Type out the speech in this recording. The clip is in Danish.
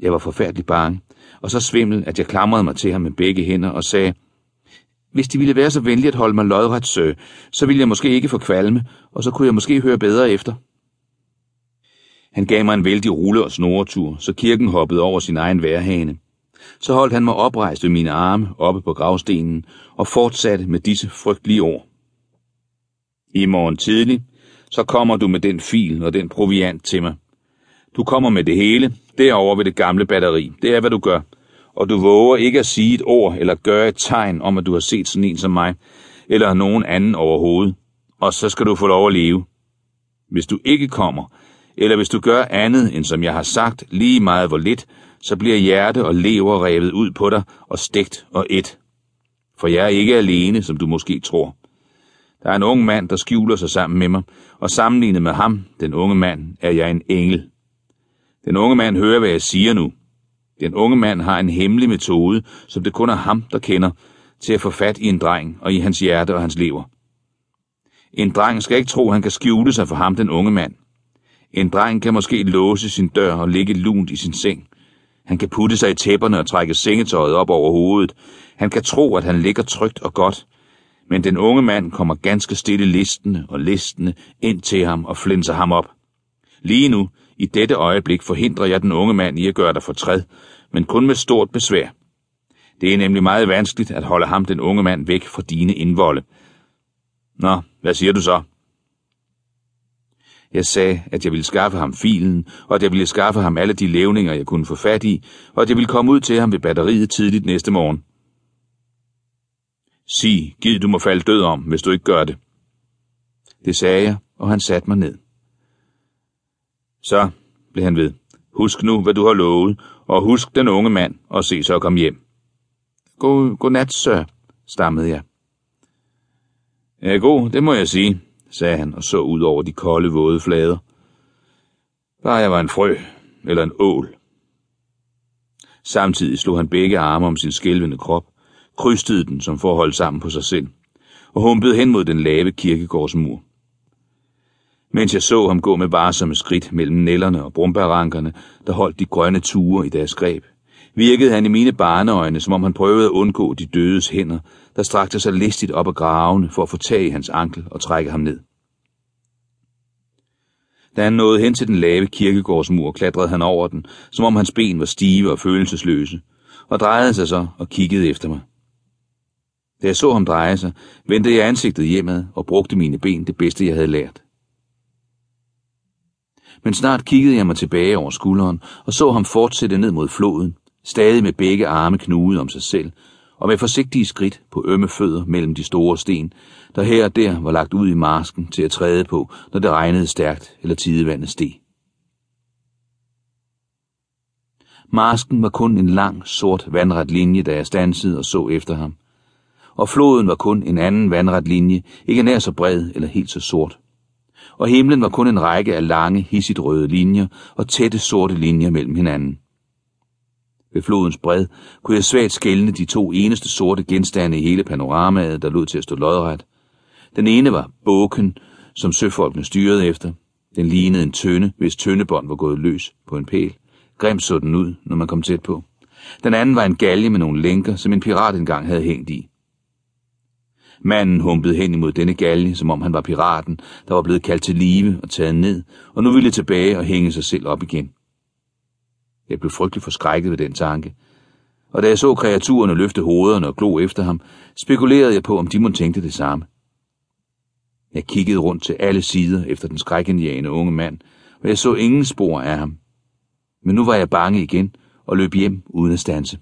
Jeg var forfærdelig bange, og så svimmel, at jeg klamrede mig til ham med begge hænder og sagde, hvis de ville være så venlige at holde mig lodret sø, så ville jeg måske ikke få kvalme, og så kunne jeg måske høre bedre efter. Han gav mig en vældig rulle- og snoretur, så kirken hoppede over sin egen værhane. Så holdt han mig oprejst ved mine arme oppe på gravstenen og fortsatte med disse frygtelige ord. I morgen tidlig, så kommer du med den fil og den proviant til mig. Du kommer med det hele, derover ved det gamle batteri. Det er, hvad du gør. Og du våger ikke at sige et ord eller gøre et tegn om, at du har set sådan en som mig, eller nogen anden overhovedet. Og så skal du få lov at leve. Hvis du ikke kommer, eller hvis du gør andet, end som jeg har sagt, lige meget hvor lidt, så bliver hjerte og lever revet ud på dig og stegt og et. For jeg er ikke alene, som du måske tror. Der er en ung mand, der skjuler sig sammen med mig, og sammenlignet med ham, den unge mand, er jeg en engel. Den unge mand hører, hvad jeg siger nu. Den unge mand har en hemmelig metode, som det kun er ham, der kender, til at få fat i en dreng og i hans hjerte og hans lever. En dreng skal ikke tro, han kan skjule sig for ham, den unge mand. En dreng kan måske låse sin dør og ligge lunt i sin seng. Han kan putte sig i tæpperne og trække sengetøjet op over hovedet. Han kan tro, at han ligger trygt og godt. Men den unge mand kommer ganske stille listende og listende ind til ham og flinser ham op. Lige nu, i dette øjeblik, forhindrer jeg den unge mand i at gøre dig fortræd, men kun med stort besvær. Det er nemlig meget vanskeligt at holde ham, den unge mand, væk fra dine indvolde. Nå, hvad siger du så? Jeg sagde, at jeg ville skaffe ham filen, og at jeg ville skaffe ham alle de levninger, jeg kunne få fat i, og at jeg ville komme ud til ham ved batteriet tidligt næste morgen. Sig, giv du må falde død om, hvis du ikke gør det. Det sagde jeg, og han satte mig ned. Så, blev han ved, husk nu, hvad du har lovet, og husk den unge mand, og se så at kom hjem. God, god nat, sir, stammede jeg. Ja, god, det må jeg sige, sagde han og så ud over de kolde, våde flader. Bare jeg var en frø, eller en ål. Samtidig slog han begge arme om sin skælvende krop, krystede den som for at holde sammen på sig selv, og humpede hen mod den lave kirkegårdsmur. Mens jeg så ham gå med varsomme skridt mellem nellerne og brumbærrankerne, der holdt de grønne ture i deres greb, virkede han i mine barneøjne, som om han prøvede at undgå de dødes hænder, der strakte sig listigt op ad gravene for at få tag i hans ankel og trække ham ned. Da han nåede hen til den lave kirkegårdsmur, klatrede han over den, som om hans ben var stive og følelsesløse, og drejede sig så og kiggede efter mig. Da jeg så ham dreje sig, vendte jeg ansigtet hjemad og brugte mine ben det bedste, jeg havde lært. Men snart kiggede jeg mig tilbage over skulderen og så ham fortsætte ned mod floden, stadig med begge arme knude om sig selv, og med forsigtige skridt på ømme fødder mellem de store sten, der her og der var lagt ud i marsken til at træde på, når det regnede stærkt eller tidevandet steg. Marsken var kun en lang, sort vandret linje, da jeg stansede og så efter ham. Og floden var kun en anden vandret linje, ikke nær så bred eller helt så sort. Og himlen var kun en række af lange, hissigt røde linjer og tætte sorte linjer mellem hinanden. Ved flodens bred kunne jeg svagt skælne de to eneste sorte genstande i hele panoramaet, der lod til at stå lodret. Den ene var boken, som søfolkene styrede efter. Den lignede en tønde, hvis tøndebånd var gået løs på en pæl. Grimt så den ud, når man kom tæt på. Den anden var en galge med nogle lænker, som en pirat engang havde hængt i. Manden humpede hen imod denne galge, som om han var piraten, der var blevet kaldt til live og taget ned, og nu ville tilbage og hænge sig selv op igen. Jeg blev frygtelig forskrækket ved den tanke. Og da jeg så kreaturerne løfte hovederne og glo efter ham, spekulerede jeg på, om de må tænkte det samme. Jeg kiggede rundt til alle sider efter den skrækindjagende unge mand, og jeg så ingen spor af ham. Men nu var jeg bange igen og løb hjem uden at stanse.